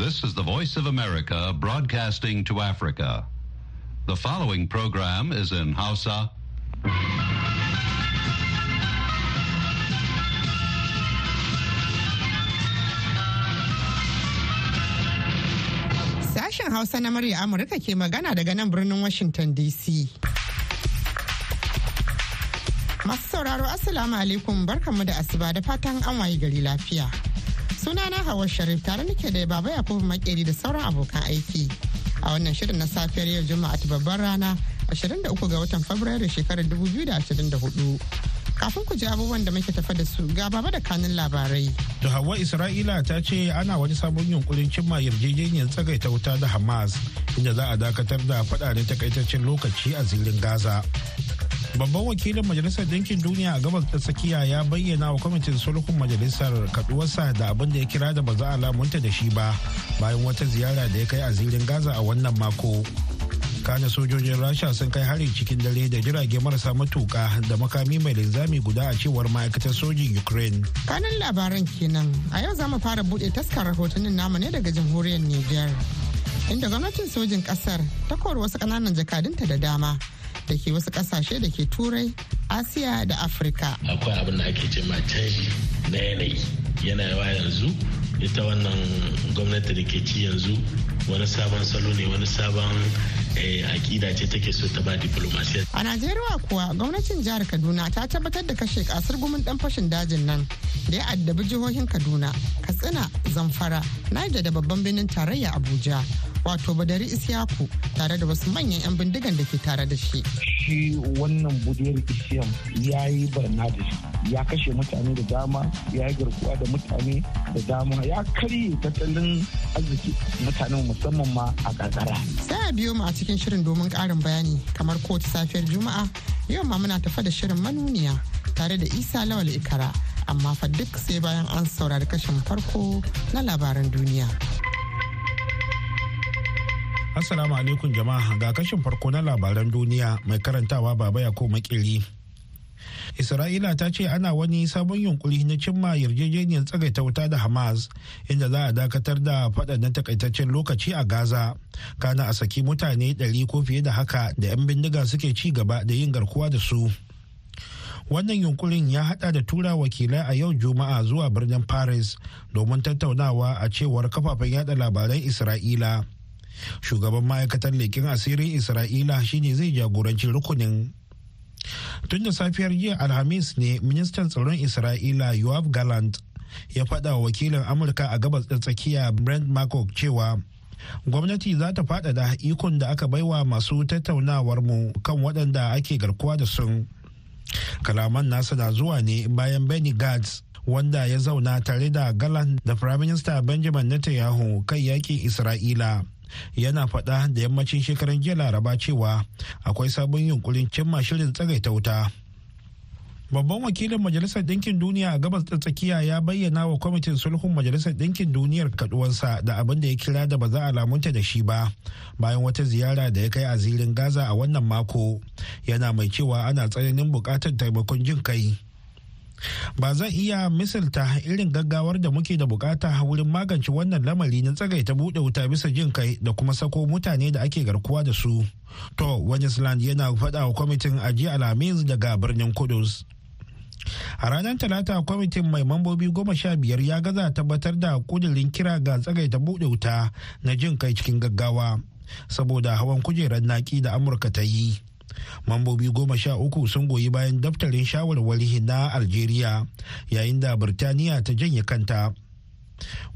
This is the Voice of America broadcasting to Africa. The following program is in Hausa. Sashen Hausa na murya Amurka ke magana daga nan birnin Washington DC. Masu sauraro Assalamu alaikum barkanmu da asuba da fatan an wayi gari lafiya. Sunana Hawa Sharif tare nake da Baba Yakubu Makeri da sauran abokan aiki. A wannan shirin na safiyar yau Juma'a ta babbar rana 23 ga watan Fabrairu shekarar 2024. Kafin ku ji abubuwan da muke tafa da su ga baba da kanin labarai. Da Hawa Isra'ila ta ce ana wani sabon yunkurin cimma yarjejeniyar tsagaita wuta da Hamas inda za a dakatar da faɗa da takaitaccen lokaci a zirin Gaza. Babban wakilin majalisar dinkin duniya a gabas ta tsakiya ya bayyana wa kwamitin sulhun majalisar kaduwarsa da abin da ya kira da ba za a lamunta da shi ba bayan wata ziyara da ya kai a zirin gaza a wannan mako. Kana sojojin rasha sun kai hari cikin dare da jirage marasa matuka da makami mai linzami guda a cewar ma'aikatar sojin ukraine. Kanan labaran kenan. A yau za mu fara buɗe taskar rahotannin namu ne daga jamhuriyar niger inda gwamnatin sojin ƙasar ta kori wasu ƙananan jakadunta da dama. Da ke wasu ƙasashe da ke turai asiya da afirka akwai abin da ake ce canji na yanayi yana yawa yanzu ita wannan gwamnati da ke ci yanzu wani sabon salo ne wani sabon eh, akida ce take so ta ba diplomasiya. A Najeriya kuwa gwamnatin jihar Kaduna ta tabbatar da kashe ƙasar gumin dan fashin dajin nan da ya addabi jihohin Kaduna, Katsina, Zamfara, Niger da babban birnin tarayya Abuja. Wato badari isyaku tare da wasu manyan 'yan bindigan da ke tare da shi. Shi wannan budiyar isyam ya yi barna da shi ya kashe mutane da dama ya yi garkuwa da mutane da dama ya karye tattalin arziki mutanen musamman ma a kakara sai a biyo mu a cikin shirin domin karin bayani kamar kowace safiyar juma'a yau ma muna tafa da shirin manuniya tare da isa lawal ikara. Amma fa duk sai bayan an saurari kashin farko na labaran duniya. Assalamu alaikum jama'a ga kashin farko na labaran duniya mai karantawa baba ya ko makili. Isra'ila ta ce ana wani sabon yunkuri na cimma yarjejeniyar tsagaita wuta da Hamas inda za a dakatar da faɗa na takaitaccen lokaci a Gaza. Kana a saki mutane ɗari ko fiye da haka da 'yan bindiga suke ci gaba da yin garkuwa da su. Wannan yunkurin ya hada da tura wakilai a yau Juma'a zuwa birnin Paris domin tattaunawa a cewar kafafen yada labaran Isra'ila. Shugaban ma'aikatar leƙin asirin isra'ila shine zai jagoranci rukunin. Tun da safiyar jiya alhamis ne ministan tsaron isra'ila yoav gallant ya faɗa wa wakilin amurka a gabas da tsakiya brent markov cewa gwamnati za ta faɗaɗa ikon da aka baiwa masu tattaunawar mu kan waɗanda ake garkuwa da sun kalaman nasa na zuwa ne bayan benny gantz wanda ya zauna tare da galan da firaminista benjamin netanyahu kan yaƙin isra'ila. Yana faɗa da yammacin shekaran jiya laraba cewa akwai sabon yunkurin cimma shirin tsagaita wuta. Babban wakilin majalisar ɗinkin duniya a gabas ta tsakiya ya bayyana wa kwamitin sulhun majalisar ɗinkin duniyar kaduwansa da abin da ya kira da ba za a lamunta da shi ba bayan wata ziyara da ya kai a zirin gaza a wannan mako. Yana mai cewa ana tsananin buƙatar taimakon jin kai. Ba zan iya misalta irin gaggawar da muke da buƙata wurin magance wannan lamari na tsagaita buɗe wuta bisa jin kai da kuma sako mutane da ake garkuwa da su. To Wenisland yana faɗa wa kwamitin aji alhamis daga birnin kudus. A ranar talata kwamitin mai mambobi goma sha biyar ya gaza tabbatar da kudirin kira ga tsagaita buɗe wuta na jin kai cikin gaggawa saboda hawan kujerar naki da amurka ta yi. Mambobi goma sha uku sun goyi bayan daftarin shawarwari na algeria yayin da birtaniya ta janye kanta.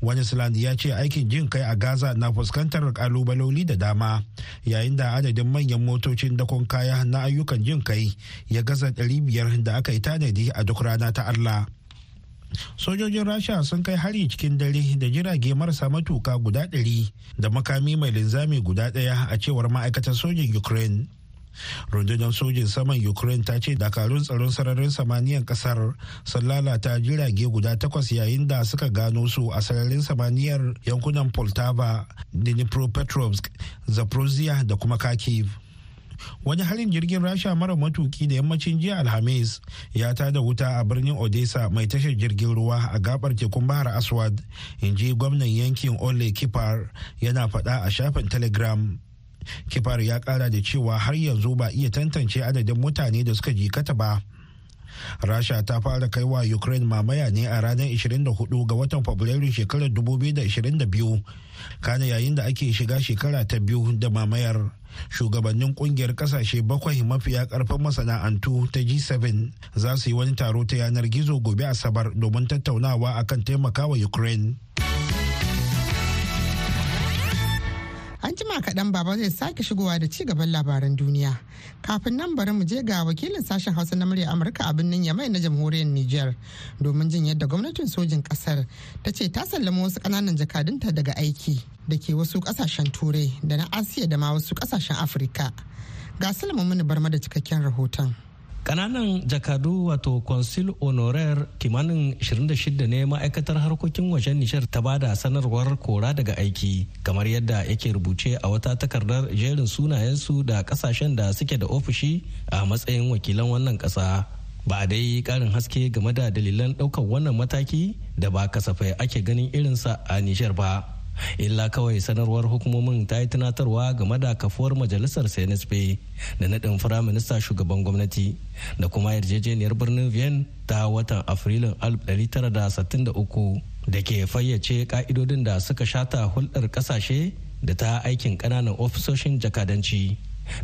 Wani ya ce aikin jin kai a gaza na fuskantar kalubaloli da dama yayin da adadin manyan motocin dakon kaya na ayyukan jin kai ya gaza 500 da aka yi tanadi a duk rana ta allah. Sojojin rasha sun kai hari cikin dare da jirage marasa matuka guda 100 da makami mai linzami guda ɗaya a cewar ma'aikatar sojin ukraine. Rundunar sojin saman ukraine ta ce dakarun tsaron sararin samaniyar ƙasar sun lalata jirage guda takwas yayin da suka gano su a sararin samaniyar yankunan poltava dnipropetrovsk zaporozhia da kuma kharkiv. Wani harin jirgin rasha mara matuki da yammacin jiya alhamis ya tada wuta a birnin odessa mai tashar jirgin ruwa a gabar tekun bahar aswad in ji gwamnan yankin ole kipar yana faɗa a shafin telegram. Kifar ya kara da cewa har yanzu ba iya tantance adadin mutane da suka jikata ba. Rasha ta fara kai wa ukraine mamaya ne a ranar 24 ga watan fabrairu shekarar 2022 kana yayin da ake shiga shekara ta biyu da mamayar. Shugabannin ƙungiyar ƙasashe bakwai mafiya ƙarfin masana'antu ta g7 za su yi wani taro ta yanar gizo gobe asabar domin tattaunawa akan taimakawa ukraine. An jima kaɗan baba zai sake shigowa da ci gaban labaran duniya. Kafin nan bari mu je ga wakilin sashen Hausa na murya Amurka a birnin Yamai na jamhuriyar Nijar domin jin yadda gwamnatin sojin ƙasar ta ce ta sallama wasu ƙananan jakadunta daga aiki da ke wasu ƙasashen Turai da na Asiya da ma wasu ƙasashen Afirka. Ga Sulaiman Mini Barma da cikakken rahoton. Ƙananan jakadu wato consul honoraire kimanin 26 ne ma'aikatar harkokin wajen nishar ta ba da sanarwar kora daga aiki kamar yadda yake rubuce a wata takardar jerin sunayensu da ƙasashen da suke da ofishi a matsayin wakilan wannan kasa. Ba dai karin haske game da dalilan ɗaukar wannan mataki da ba kasafai ake ganin irinsa a nishar ba. Illa kawai sanarwar hukumomin ta yi tunatarwa game da kafuwar majalisar cnsp da naɗin firaminista shugaban gwamnati da kuma yarjejeniyar birnin vienna ta watan afrilun 1963 da ke fayyace ka'idodin da suka shata hulɗar ƙasashe da ta aikin ƙananan ofisoshin jakadanci.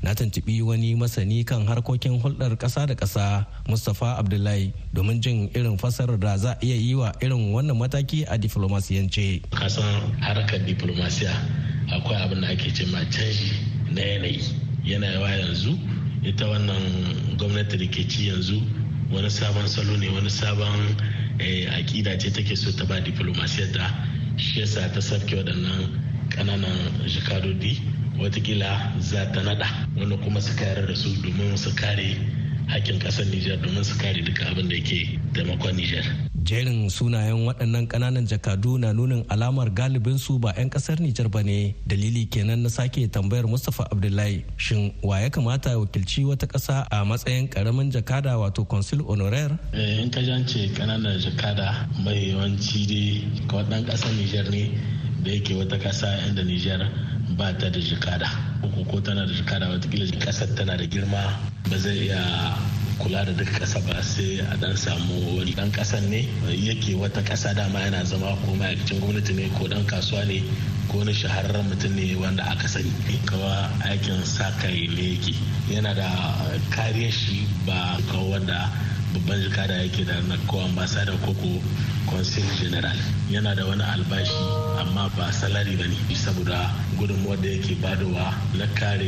Na tuntubi wani masani kan harkokin hulɗar ƙasa da ƙasa mustapha abdullahi domin jin irin fasarar da za iya yi wa irin wannan mataki a diflomasiyance. Kasan harkar diplomasiya akwai abin da ake ce canji na yanayi. Yana yawa yanzu ita wannan gwamnati da ke ci yanzu wani sabon salo ne wani sabon eh, aƙida ce take so ta ba diplomasiyar ta shi yasa ta sabke waɗannan ƙananan jikadodi wataƙila za ta nada wani kuma su kayar da su domin su kare hakkin ƙasar Nijar domin su kare duka abin da ke taimakon Nijar. jerin sunayen waɗannan ƙananan jakadu na nunin alamar galibin su ba 'yan ƙasar Nijar ba ne dalili kenan na sake tambayar Mustapha Abdullahi shin wa ya kamata wakilci wata ƙasa a matsayin ƙaramin jakada wato consul honoraire? Eh, in ka jance ƙananan jakada mai yawanci dai ɗan ƙasar Nijar ne da yake wata ƙasa inda Nijar ba ta da jikada ko ko tana da jikada wataƙila ƙasar tana da girma ba zai iya kula da duka kasa ba sai a dan samu wani dan kasan ne yake wata kasa dama yana zama ko ma'aikacin gwamnati ne ko dan kasuwa ne ko wani shahararren mutum ne wanda aka sani. Kawa aikin sa kai ne yake. Yana da kariyar shi ba kawo wanda babban jikada yake da na ko ambassador ko ko consul general. Yana da wani albashi amma ba salari ba ne saboda gudunmuwa da yake badowa na kare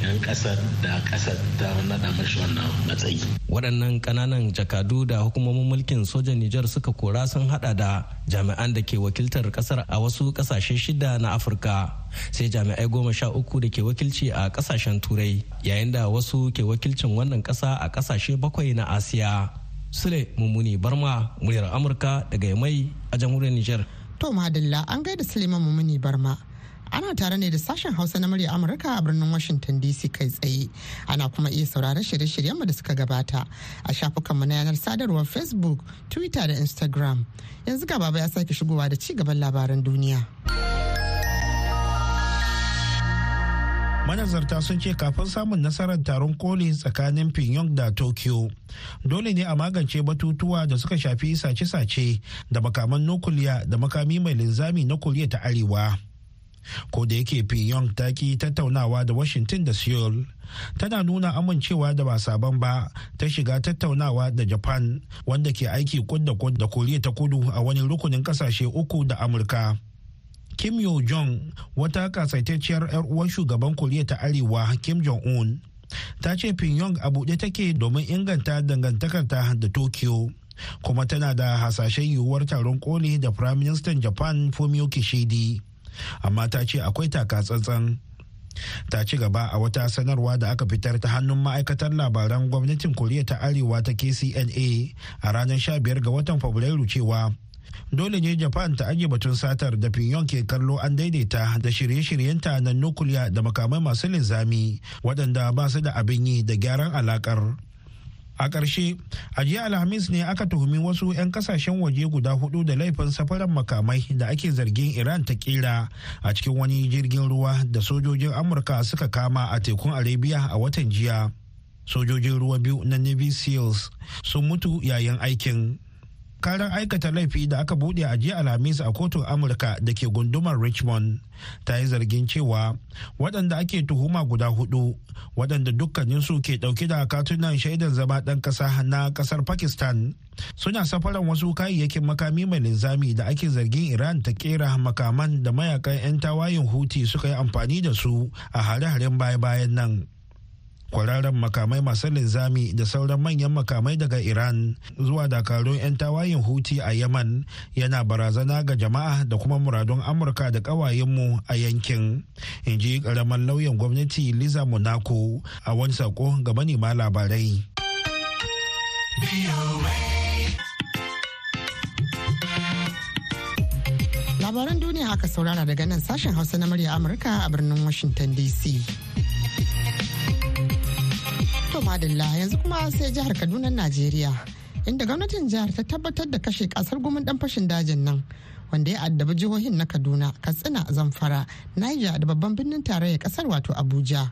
'yan ƙasar da ƙasar ta nada mashi wannan matsayi. Waɗannan ƙananan jakadu da hukumomin mulkin sojan nijar suka kora sun hada da jami'an da ke wakiltar ƙasar a wasu ƙasashe shida na afirka. Sai jami'ai goma sha uku da ke wakilci a ƙasashen turai yayin da wasu ke wakilcin wannan ƙasa a ƙasashe bakwai na asiya Sule Mummuni Barma muryar Amurka daga Yamai a jamhuriyar Nijar. To Madalla an gaida Suleiman Mummuni Barma. Ana tare ne da sashen Hausa na murya Amurka a birnin Washington DC kai tsaye. Ana kuma iya sauraron shirye-shiryenmu da suka gabata a shafukanmu na yanar sadarwar Facebook, Twitter da Instagram. Yanzu ga baba ya sake shigowa da ci gaban labaran duniya. Manazarta sun ce kafin samun nasarar taron koli tsakanin pyongyang da tokyo dole ne a magance batutuwa da suka shafi sace-sace da makaman nukuliya da makami mai linzami na koriya ta arewa. Ko da yake pyongyang ta ki tattaunawa da washington da seoul tana nuna amincewa da ba sabon ba ta shiga tattaunawa da japan wanda ke aiki kud da da koriya ta kudu a wani rukunin ƙasashe uku da amurka. Kim yo jong wata kasaitacciyar 'yar uwar shugaban koriya ta arewa kim jong un ta ce pyongyang a buɗe take domin inganta dangantakarta da tokyo kuma tana da hasashen yiwuwar taron koli da prime minister japan fumio kishidi amma ta ce akwai taka tsantsan. Ta ci gaba a wata sanarwa da aka fitar ta hannun ma'aikatar labaran gwamnatin koriya ta arewa ta kcna a ranar 15 ga watan fabrairu cewa dole ne japan ta ajiye batun satar da pyongyang ke kallo an daidaita da shirye-shiryenta na nukuliya da makamai masu linzami waɗanda ba su da abin yi da gyaran alakar a ƙarshe a jiya alhamis ne aka tuhumi wasu 'yan ƙasashen waje guda huɗu da laifin safarar makamai da ake zargin iran ta kera a cikin wani jirgin ruwa da sojojin amurka suka kama a tekun arabia a watan jiya. Sojojin ruwa biyu na navy seals sun mutu yayin aikin. Karar aikata laifi da aka buɗe a jiya alhamis a kotun amurka da ke gundumar richmond ta yi zargin cewa waɗanda ake tuhuma guda huɗu waɗanda dukkaninsu ke ɗauke da katunan shaidan zama ɗan ƙasa na ƙasar pakistan suna safaran wasu kayayyakin makami mai linzami da ake zargin iran ta kera makaman da mayaƙan 'yan tawayin huti suka yi amfani da su a hare-haren baya-bayan nan. Kwararren makamai masu linzami da sauran manyan makamai daga iran zuwa dakarun 'yan tawayin huti a yaman yana barazana ga jama'a da kuma muradun amurka da ƙawayenmu a yankin in ji ƙaramin lauyan gwamnati liza monaco a wani sako ga manema labarai. Labaran duniya aka saurara daga nan sashen hausa na murya amurka a birnin washington dc madalla yanzu kuma sai jihar Kaduna Najeriya inda gwamnatin jihar ta tabbatar da kashe ƙasar gumin dan fashin dajin nan wanda ya addabi jihohin na Kaduna, Katsina, Zamfara, Niger da babban birnin tarayyar ƙasar wato Abuja.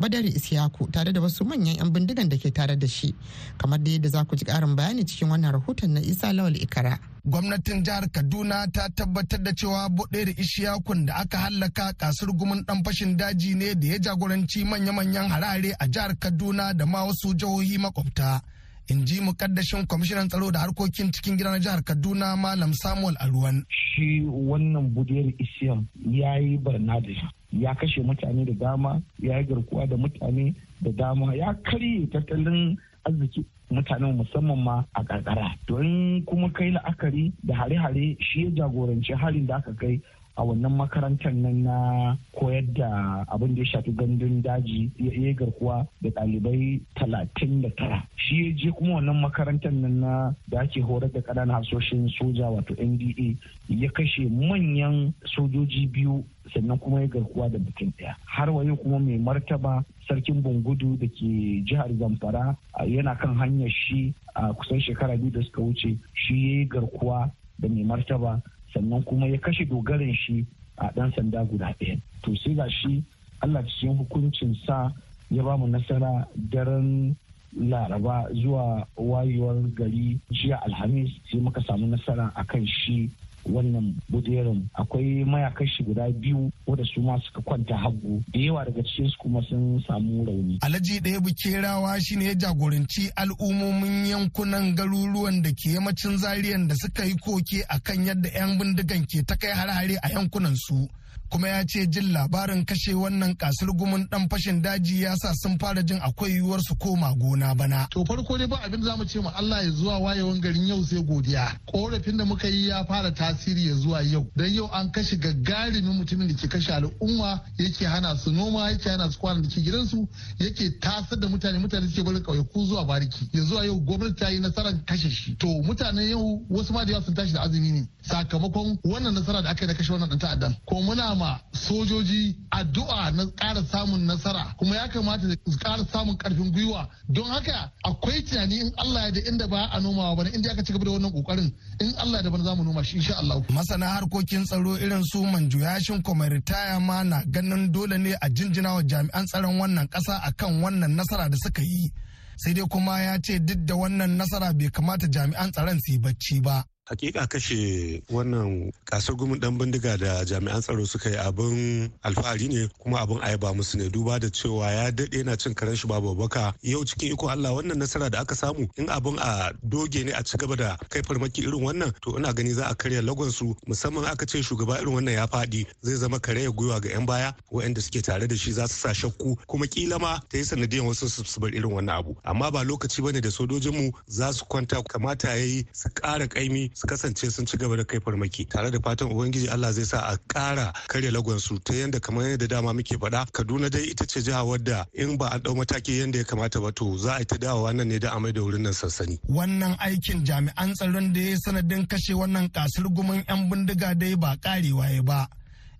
Badari Isiyaku tare da wasu manyan 'yan bindigan da ke tare da shi. Kamar da yadda za ku ji karin bayani cikin wannan rahoton na Isa Lawal Ikara. gwamnatin jihar kaduna ta tabbatar da cewa buɗe ishiyakun da aka hallaka ƙasar gumin ɗan fashin daji ne da ya jagoranci manya-manyan harare a jihar kaduna da ma wasu jihohi makwabta. In ji mukaddashin kwamishinan tsaro da harkokin cikin gidan jihar kaduna malam samuel aruwan. Shi wannan budiyar isiyam ya yi barna da shi. Ya kashe mutane da dama ya yi garkuwa da mutane da dama ya karye tattalin arziki mutanen musamman ma a karkara. Don kuma kai la'akari da hare-hare shi ya jagoranci harin da aka kai a wannan makarantar nan na koyar da abin da ya shafi gandun daji ya yi garkuwa da ɗalibai talatin da tara. Shi ya je kuma wannan makarantar nan na da ake horar da ƙananan hasoshin soja wato nda ya kashe manyan sojoji biyu sannan kuma ya garkuwa da mutum ɗaya. Har wayo kuma mai martaba sarkin bungudu da ke jihar zamfara yana kan hanyar shi a kusan shekara biyu da suka wuce shi ya yi garkuwa da mai martaba sannan kuma ya kashe dogaran shi a ɗan sanda guda ɗaya. To sai ga shi allah cikin hukuncin sa ya ba mu nasara daren laraba zuwa wayewar gari jiya alhamis sai muka samu nasara akan shi wannan buderin akwai mayaƙan shi guda biyu wadda su ma suka kwanta hagu da yawa daga cikin su kuma sun samu rauni. Alhaji ɗaya bukerawa shine ya jagoranci al'ummomin yankunan garuruwan da ke yammacin zariyan da suka yi koke akan yadda 'yan bindigan ke ta kai hare-hare a yankunan su. Kuma ya ce jin labarin kashe wannan ƙasar gumin dan fashin daji ya sa sun fara jin akwai yiwuwar su koma gona bana. To farko dai ba abin za mu ce ma Allah ya zuwa wayewan garin yau sai godiya. Korafin da muka yi ya fara tasiri ya zuwa yau. Dan yau an kashe gagarumin mutumin da ke kashe al'umma yake hana su noma yake hana su kwana da ke gidansu yake tasar da mutane mutane suke barin ƙauyaku zuwa bariki. Ya zuwa yau gwamnati ta yi nasarar kashe shi. To mutanen yau wasu ma da yawa sun tashi da azumi ne sakamakon wannan nasara da aka yi na kashe wannan ɗan ta'addan. Ko muna ma sojoji addu'a na ƙara samun nasara. Kuma ya kamata su ƙara samun ƙarfin gwiwa. Don haka akwai tunani in Allah ya da inda ba a nomawa ba inda aka ci gaba da wannan ƙoƙarin in Allah da bana za mu noma shi insha Allah. Masana harkokin tsaro irin su manju yashin kuma ritaya ma na ganin dole ne a jinjina wa jami'an tsaron wannan ƙasa akan wannan nasara da suka yi. Sai dai kuma ya ce duk da wannan nasara bai kamata jami'an tsaron su yi bacci ba. Hakika kashe wannan ƙasar gumin dan bindiga da jami'an tsaro suka yi abin alfahari ne kuma abin ayaba musu ne. Duba da cewa ya daɗe yana cin karen shi babu baka yau cikin iko Allah wannan nasara da aka samu in abin a doge ne a ci gaba da kai farmaki irin wannan to ina gani za a karya lagon su. Musamman aka ce shugaba irin wannan ya faɗi zai zama kare ya gwiwa ga yan baya waɗanda suke tare da shi za su sa shakku kuma kila ma ta yi sanadiyan wasu su bar irin wannan abu. Amma ba lokaci ba ne da sojojinmu za su kwanta kamata yayi su ƙara kaimi su kasance sun ci gaba da kai farmaki tare da fatan ubangiji Allah zai sa a ƙara karya lagonsu ta yadda kamar yadda dama muke faɗa Kaduna dai ita ce jiha wadda in ba a ɗau mataki yadda ya kamata ba to za a yi ta dawowa nan ne da amai da wurin nan sansani. Wannan aikin jami'an tsaron da ya sanadin kashe wannan ƙasar gumin 'yan bindiga dai ba karewa ya ba.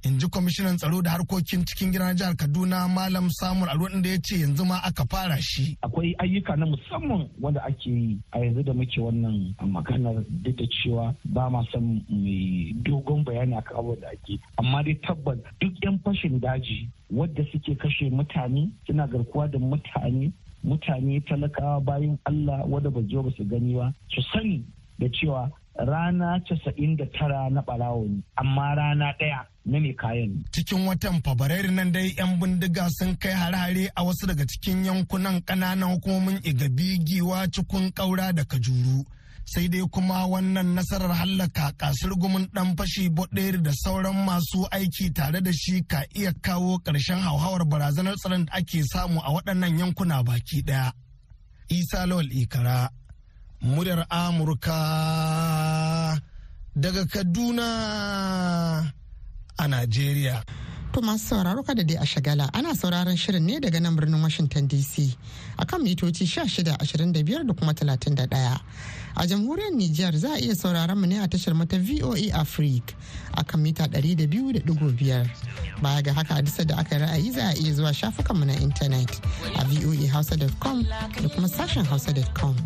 In ji kwamishinan tsaro da harkokin cikin gidan jihar kaduna malam samun alwadin da ya ce yanzu ma aka fara shi. Akwai ayyuka na musamman wanda ake yi. A yanzu da muke wannan maganar duk da cewa ba ma son mai dogon bayani akan abubuwan da ake amma dai tabbas duk yan fashin daji wadda suke kashe mutane suna garkuwa da mutane mutane talakawa bayan allah wadda ba ba su gani ba su sani da cewa rana casa'in da tara na ɓarawo ne. Amma rana ɗaya mai kayan. Cikin watan Fabrairu nan dai 'yan bindiga sun kai hare a wasu daga cikin yankunan ƙananan hukumomin Igabi, Giwa, Cikun, Ƙaura da Kajuru. Sai dai kuma wannan nasarar hallaka ƙasar gumin ɗan fashi boɗeri da sauran masu aiki tare da shi ka iya kawo ƙarshen hauhawar barazanar tsaron da ake samu a waɗannan yankuna baki ɗaya. Isa Lawal Ikara, muryar Amurka daga Kaduna. A Najeriya. To masu sauraro kada dai a shagala ana sauraron shirin ne daga nan birnin Washington DC akan mitoci 1625 da kuma 31. A jamhuriyar Nijar za a iya sauraron mu ne a tashar mata VOA Africa akan mita 200.5. Baya ga haka a disa da aka ra'ayi za a iya zuwa shafukanmu na intanet a voahausa.com da kuma sashen hausa.com.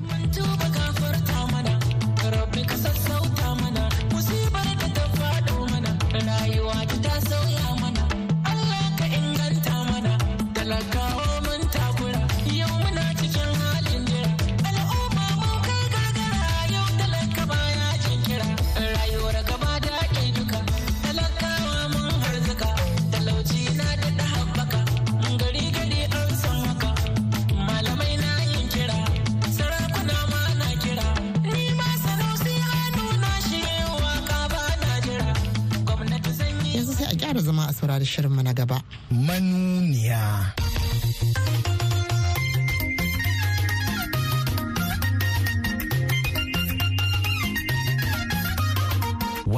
shirinmu na gaba. Manuniya.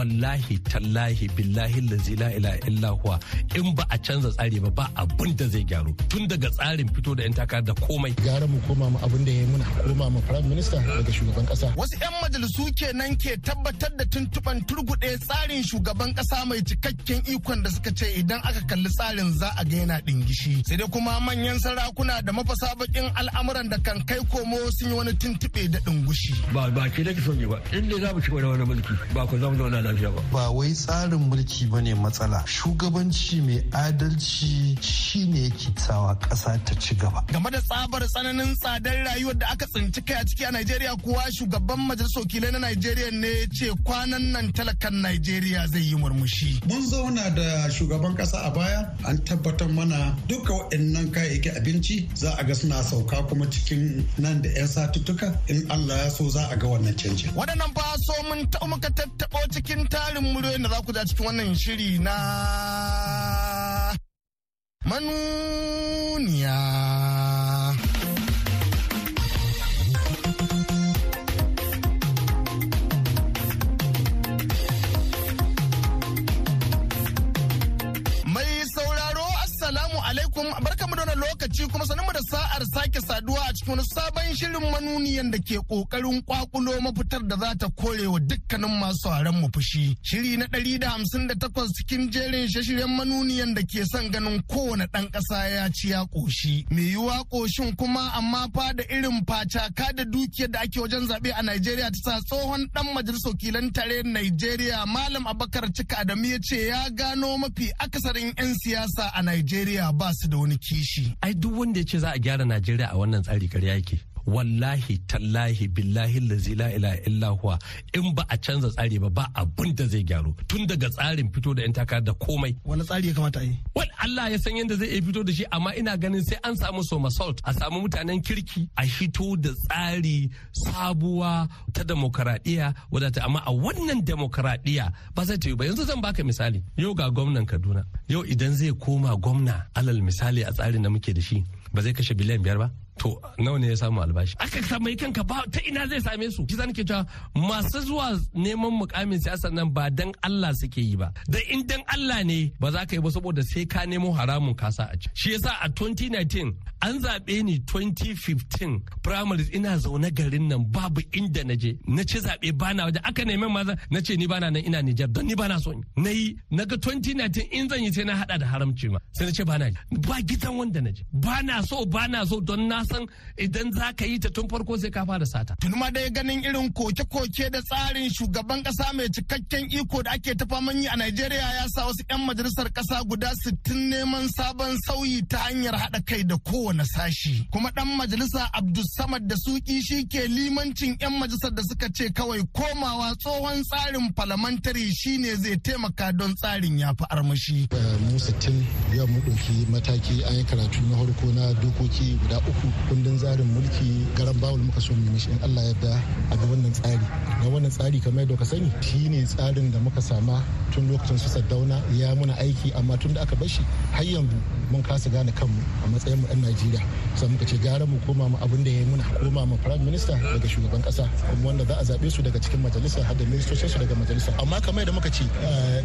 Wallahi tallahi billahi lazi la ila illa huwa. In ba a canza tsari ba ba abin da zai gyaru. Tun daga tsarin fito da yan takara da komai. Gara mu koma mu abin da ya muna. Koma mu prime minister daga shugaban kasa. Wasu yan majalisu kenan ke tabbatar da tuntuban turgude tsarin shugaban kasa mai cikakken ikon da suka ce idan aka kalli tsarin za a ga yana dingishi sai dai kuma manyan sarakuna da mafasa bakin al'amuran da kan kai komo sun yi wani tuntube da dingushi ba ba ke da ki son ba. In dai za mu ci da wani mulki ba ku zama zauna lafiya ba ba wai tsarin mulki ba ne matsala shugabanci mai adalci shine yake sawa ƙasa ta ci gaba. Game da tsabar tsananin tsadar rayuwar da aka tsinci kai a ciki a Najeriya kuwa shugaban majalisar wakilai na Najeriya ne ce kwanan nan talakan Najeriya zai yi murmushi. Mun zauna da shugaban ƙasa a baya an tabbatar mana duka waɗannan kayayyakin abinci za a ga suna sauka kuma cikin nan da 'yan satuttuka in Allah ya so za a ga wannan canjin. Waɗannan ba so mun muka tattaɓo cikin tarin muryoyin da za ku ja cikin wannan shiri na manuniya. Lokaci kuma sanin da sa'ar sake saduwa a cikin sabon shirin manuniyan da ke ƙoƙarin kwakulo mafitar da za ta kore wa dukkanin masu haren mu fushi. Shiri na ɗari da hamsin da takwas cikin jerin shashiren manuniyan da ke son ganin kowane ɗan ƙasa ya ci ya ƙoshi. Me yiwuwa ƙoshin kuma amma fa da irin facaka da dukiyar da ake wajen zaɓe a Najeriya ta sa tsohon ɗan majalisar wakilan tare Najeriya Malam Abakar Cika Adamu ya ce ya gano mafi akasarin 'yan siyasa a Najeriya ba su da wani kishi. Duk wanda ya ce za a gyara Najeriya a wannan tsari karya yake. Wallahi tallahi billahi lazi la ilaha illa huwa. In ba a canza tsari ba ba abin da zai gyaru. Tun daga tsarin fito da yan takara da komai. Wani tsari ya kamata a yi? Wani Allah ya san yadda zai iya fito da shi amma ina ganin sai an samu soma salt. A samu mutanen kirki a fito da tsari sabuwa ta demokaradiyya wadata. Amma a wannan demokaradiyya ba zai ta yi ba. Yanzu zan baka misali. Yau ga gwamnan Kaduna. Yau idan zai koma gwamna alal misali a tsarin da muke da shi ba zai kashe biliyan biyar ba? To nawa ne ya samu albashi? Aka samu kanka ba ta ina zai same su? Kisa nake cewa masu zuwa neman mukamin siyasa nan ba dan Allah suke yi ba. Da in dan Allah ne ba za ka yi ba saboda sai ka nemo haramun kasa a ci. Shi yasa a 2019 an zaɓe ni 2015 primaries ina zaune garin nan babu inda na je. Na ci zaɓe bana waje. Aka neman maza na ce ni bana nan ina Nijar don ni bana so na yi na ga 2019 in zan yi sai na hada da haramci ma. Sai na ce bana ba gidan wanda na je. Bana so bana so don na san idan za ka yi ta tun farko sai ka fara sata. Tun ma dai ganin irin koke-koke da tsarin shugaban kasa mai cikakken iko da ake ta faman yi a Najeriya ya sa wasu 'yan majalisar kasa guda sittin neman sabon sauyi ta hanyar haɗa kai da kowane sashi. Kuma ɗan majalisa Abdulsamad da Suki shi ke limancin 'yan majalisar da suka ce kawai komawa tsohon tsarin falamantari shine zai taimaka don tsarin ya fi armashi. Mu sittin yau mu ɗauki mataki an yi karatu na farko na dokoki guda uku kundin tsarin mulki garan bawul muka so mu mishi in Allah yadda a ga wannan tsari. Ga wannan tsari kamar yadda ka sani shine tsarin da muka sama tun lokacin su Saddauna ya muna aiki amma tun da aka bashi har yanzu mun kasa gane kanmu a matsayin mu ɗan Najeriya. Sai muka ce gara mu koma mu abin da ya muna koma mu prime minister daga shugaban kasa kuma wanda za a zaɓe su daga cikin majalisa har da ministocin su daga majalisa amma kamar yadda muka ce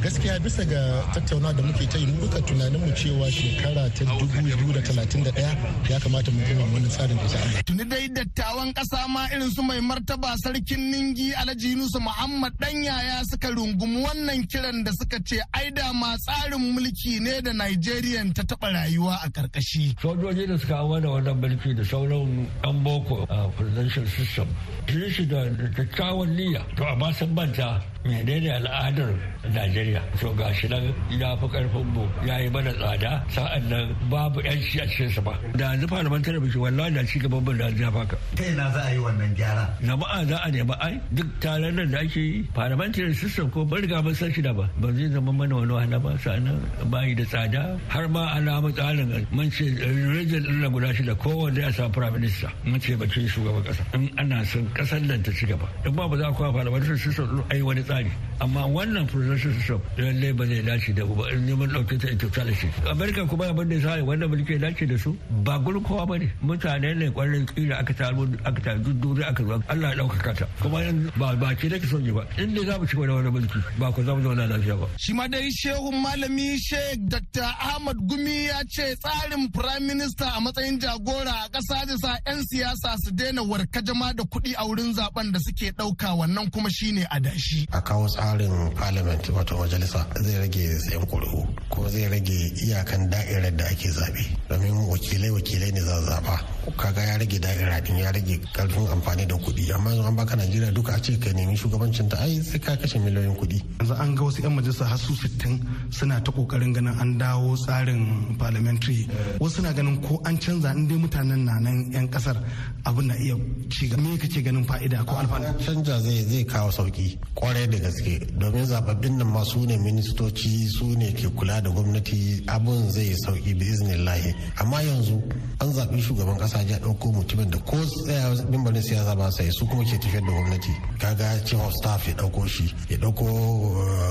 gaskiya bisa ga tattauna da muke ta yi duka tunanin mu cewa shekara ta 2031 ya kamata mu koma wannan tsarin da Allah. Tuni dai dattawan kasa ma irin su mai martaba sarkin Ningi Alhaji Yunusu Muhammad dan yaya suka rungumi wannan kiran da suka ce ai da ma tsarin mulki ne da Nigerian ta taba rayuwa a karkashi. Sojoji da suka hawa da wannan mulki da sauran yan boko a presidential system. Shi shi da kyakkyawan niyya to amma sun manta menene al'adar Najeriya to ga shi nan ya fi ƙarfin mu ya yi mana tsada sa'an nan babu yanci a cikin sa ba da yanzu parliamentary bishi wallahi da ci gaban mu da ya faka ta ina za a yi wannan gyara? Jama'a za a nemi ai. Duk taron nan da ake yi parliamentary system ko ban riga mun san shi da ba. Ba zai zama mana wani wahala ba sa'an bayi da tsada. Har ma ana mu tsarin mun ce region din guda shida kowanne ya samu prime minister. Mun ce bakin shugaban kasa in ana son ƙasar nan ta ci gaba. In ba ba za ku parliamentary system ai wani tsari. Amma wannan presidential system lalle ba zai dace da ba. In neman ɗauke ta totality. America kuma abin da ya wanda mulki ya dace da su ba gurin kowa ba ne. Mutane ne kwarin kila aka taru aka taru dudure aka zo. Allah ya ɗaukaka ta. Kuma ba ba ke da son ba. In dai za mu ci gaba da wani mulki ba ku za mu zauna lafiya ba. shi ma dai shehun malami sheikh dr ahmad gumi ya ce tsarin prime minister a matsayin jagora a ƙasa da sa 'yan siyasa su daina warkajama da kuɗi a wurin zaɓen da suke ɗauka. Wannan kuma shine adashi. a kawo tsarin parliament wato majalisa zai rage sayan kuri'u ko zai rage iyakan da'irar da ake zaɓe domin wakilai wakilai ne za zaba kaga ya rage da'ira din ya rage ƙarfin amfani da kuɗi. Amma yanzu an baka najeriya duka a ce ka nemi shugabancin ta ai sai ka kashe miliyoyin kuɗi. Yanzu an ga wasu 'yan majalisa har su sittin suna ta ƙoƙarin ganin an dawo tsarin parliamentary. Wasu na ganin ko an canza in dai mutanen na nan 'yan ƙasar abin na iya ci gaba me kake ganin fa'ida ko alfanu? Canja zai zai kawo sauƙi ƙwarai da gaske. Domin zababbin nan ma su ne ministoci su ne ke kula da gwamnati abun zai sauƙi bi iznillahi. Amma yanzu an zaɓi shugaban ƙasa ya ɗauko mutumin da ko tsaya mimbarin siyasa ba sai su kuma ke tafiyar da gwamnati. Kaga chief of staff ya ɗauko shi ya ɗauko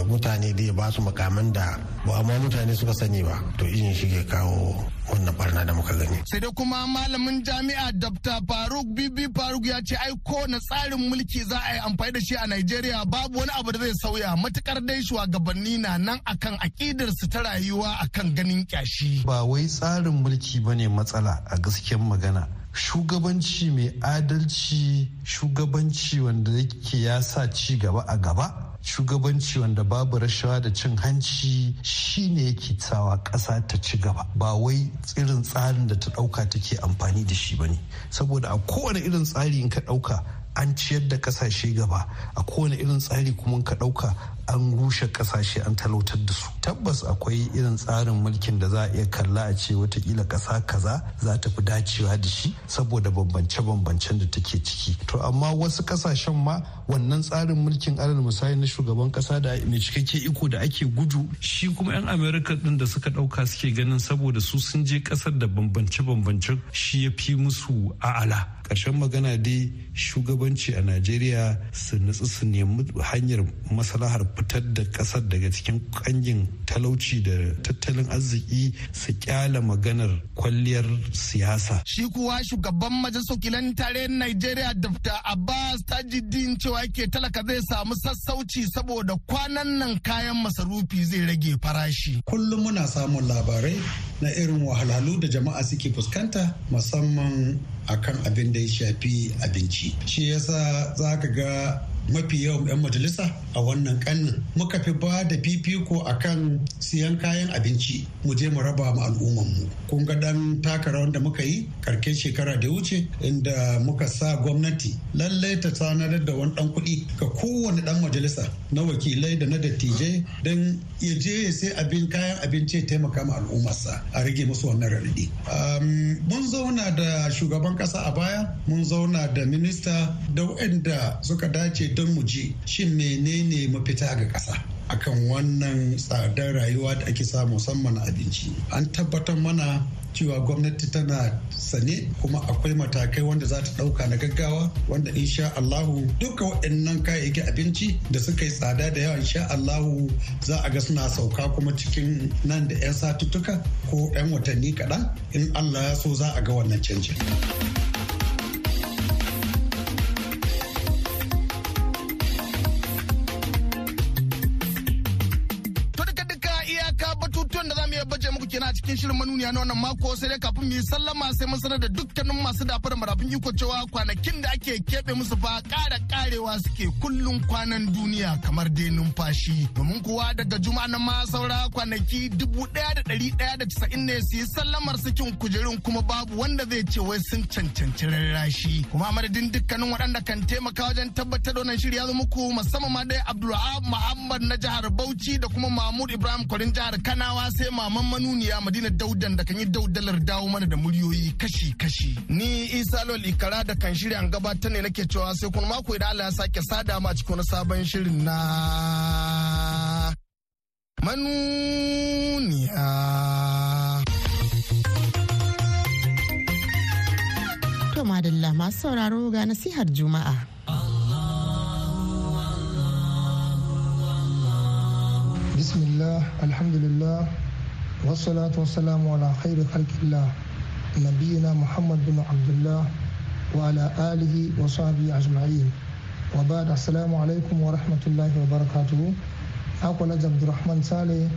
mutane da ya ba su makaman da ba amma mutane suka sani ba to irin shi ke kawo wannan barna da muka gani. Sai dai kuma malamin jami'a Dr. Faruk Bibi Faruk ya ce ai na tsarin mulki za a yi amfani da shi a Najeriya babu wani abu da zai sauya matuƙar dai shugabanni na nan akan akidar su ta rayuwa akan ganin kyashi. Ba wai tsarin mulki ba ne matsala a gaskiyar magana. Shugabanci mai adalci shugabanci wanda yake ya sa ci gaba a gaba. Shugabanci wanda babu rashawa da cin hanci shine yake sawa ƙasa ta ci gaba. Ba wai irin tsarin da ta ɗauka take amfani da shi ba ne saboda a kowane irin tsari in ka ɗauka an ciyar da ƙasashe gaba. A kowane irin tsari kuma ka ɗauka an rushe ƙasashe an talautar da su. Tabbas akwai irin tsarin mulkin da za a iya kalla a ce wataƙila ƙasa kaza za ta fi dacewa da shi saboda bambance-bambancen da take ciki. To amma wasu ƙasashen ma wannan tsarin mulkin alal misali na shugaban ƙasa da mai cikakke iko da ake gudu shi kuma 'yan amerika din da suka ɗauka suke ganin saboda su sun je ƙasar da bambance-bambancen shi ya fi musu a'ala. Ƙarshen magana dai shugabanci a najeriya su nutsu su nemi hanyar maslahar fitar da ƙasar daga cikin ƙangin talauci da tattalin arziki su kyala maganar kwalliyar siyasa. Shi kuwa shugaban majalisar wakilan tare najeriya dr. Abbas tajiddin cewa ke talaka zai samu sassauci saboda kwanan nan kayan masarufi zai rage farashi. Kullum muna samun labarai na irin wahalhalu da jama'a suke fuskanta musamman akan abin da ya shafi abinci. Shi yasa za ka ga mafi yawan 'yan majalisa a wannan kannin muka fi ba da fifiko a kan siyan kayan abinci mu je mu raba mu al'ummanmu. Kun ga dan taka rawar da muka yi karken shekara da wuce inda muka sa gwamnati lallai ta tsanadar da wani dan kuɗi ga kowane dan majalisa na wakilai da na dattijai don ya je ya sai abin kayan abinci ya taimaka ma al'ummarsa a rage musu wannan raɗaɗi. Mun zauna da shugaban ƙasa a baya mun zauna da minista da waɗanda suka dace don mu ji shin menene mafita ga ƙasa akan wannan tsadar rayuwa da ake samu musamman abinci an tabbatar mana cewa gwamnati tana sane kuma akwai matakai wanda za ta ɗauka na gaggawa wanda insha Allahu duka waɗannan kayayyakin abinci da suka yi tsada da yawa insha Allahu za a ga suna sauka kuma cikin nan da 'yan satuttuka ko 'yan watanni kaɗan in Allah ya so za a ga wannan canjin. Cikin shirin manuniya na wannan mako sai dai kafin mu yi sallama sai mun sanar da dukkanin masu dafa da marafin iko cewa kwanakin da ake keɓe musu fa ƙara ƙarewa suke kullum kwanan duniya kamar dai numfashi. Domin kuwa daga juma'a na ma saura kwanaki dubu ɗaya da ɗari ɗaya da casa'in ne su yi sallamar sakin kujerun kuma babu wanda zai ce wai sun cancanci rarrashi. Kuma madadin dukkanin waɗanda kan taimaka wajen tabbatar da wannan shiri ya zo muku musamman ma dai abdulwahab muhammad na jihar bauchi da kuma mahmud ibrahim kwarin jihar kanawa sai maman manuniya madina daudan da kan yi daudalar dawo mana da muryoyi kashi-kashi. Ni isa lol ikara da kan shirya an gabatar ne nake cewa sai kuma mako idan allah ya sake sada ma cikin wani sabon shirin na manuniya. To madalla masu sauraro ga nasihar juma'a. Bismillah alhamdulillah wasalatu wasalamu ala khairu khalqillah nabiyina muhammad bin abdullah wa ala alihi wa sahbihi ajma'in wa ba'd assalamu alaikum wa rahmatullahi wa barakatuhu akwai abdurrahman sale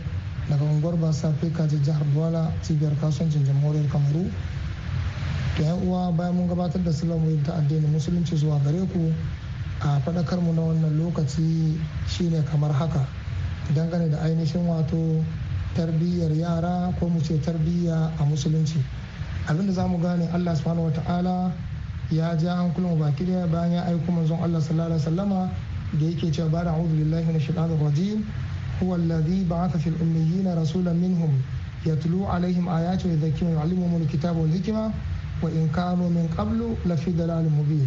daga unguwar basa fika ta jihar duwala cibiyar kasuwancin jamhuriyar kamaru yan uwa bayan mun gabatar da salamu ta addinin musulunci zuwa gare ku a faɗakar mu na wannan lokaci shine kamar haka dangane da ainihin wato tarbiyyar yara ko mu ce tarbiyya a musulunci. Abinda za mu gane allah subhanahu wata'ala ya ja hankulin baki ɗaya bayan ya aiko manzon allah sallallahu alaihi wasallama da yake cewa ba da a'udhu billahi minash shaitanir rajim. Huwa alladhi ba'atha fil ummiyina rasulan minhum yatlu alaihim ayati wa yadhakkiruhum wa yu'allimuhum alkitaba wal hikma wa in kanu min qablu lafi dalalin mubin.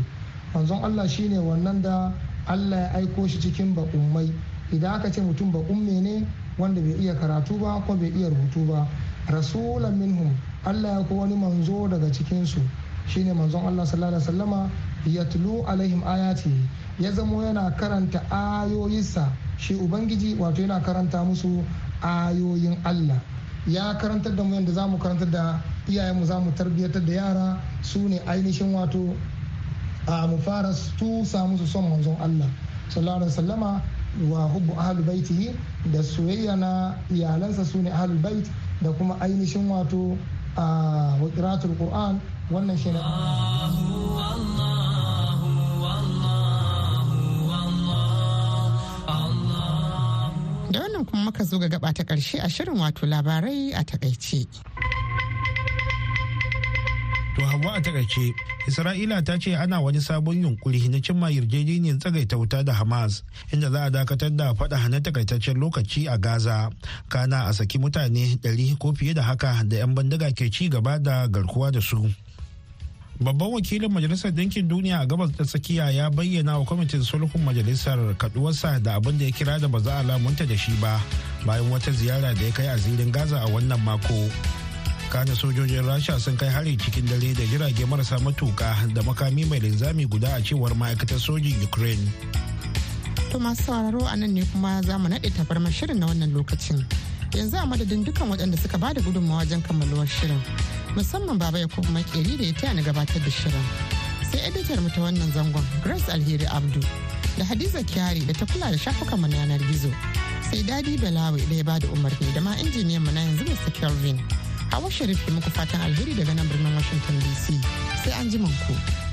Manzon allah shine wannan da allah ya aiko shi cikin baƙummai idan aka ce mutum baƙumme ne wanda bai iya karatu ba ko bai iya rubutu ba. Rasulan minhum Allah ya ko wani manzo daga cikinsu. Shine manzon Allah sallallahu alaihi wasallama yatlu alaihim ayati. Ya zamo yana karanta ayoyinsa. Shi ubangiji wato yana karanta musu ayoyin Allah. Ya karantar da mu yadda za mu karantar da iyayenmu za mu tarbiyyatar da yara. Su ne ainihin wato a mu fara tusa musu son manzon Allah. Sallallahu alaihi wasallama wa hubbu ahlul baitihi da soyayya na iyalansa su ne ahlul bait da kuma ainihin wato a wakiratul qur'an wannan shi ne da wannan kuma muka zo ga gaba ta ƙarshe a shirin wato labarai a taƙaice. To hawa a taƙaice, Isra'ila ta ce ana wani sabon yunkuri na cimma yarjejeniyar tsagaita wuta da Hamas, inda za a dakatar da faɗa hana takaitaccen lokaci a Gaza, kana a saki mutane ɗari ko fiye da haka da 'yan bandaga ke ci gaba da garkuwa da su. Babban wakilin Majalisar Dinkin Duniya a gabas ta tsakiya ya bayyana wa kwamitin sulhun majalisar kaduwarsa da abin da ya kira da ba za a lamunta da shi ba bayan wata ziyara da ya kai a zirin Gaza a wannan mako. Kana sojojin rasha sun kai hari cikin dare da jirage marasa matuka da makami mai linzami guda a cewar ma'aikatar sojin ukraine. To masu sauraro a nan ne kuma za mu naɗe tabarmar shirin na wannan lokacin. Yanzu a madadin dukkan waɗanda suka ba da gudunmawa wajen kammaluwar shirin musamman baba ya kuma makeri da ya taya ni gabatar da shirin. Sai editar mu ta wannan zangon grace alheri abdu da hadiza kyari da ta kula da shafukan mu na yanar gizo. Sai daɗi balawi da ya ba da umarni da ma injiniyan mu na yanzu mr kelvin. Hawa sharif muku fatan alheri daga nan birnin washington dc sai an ji ku.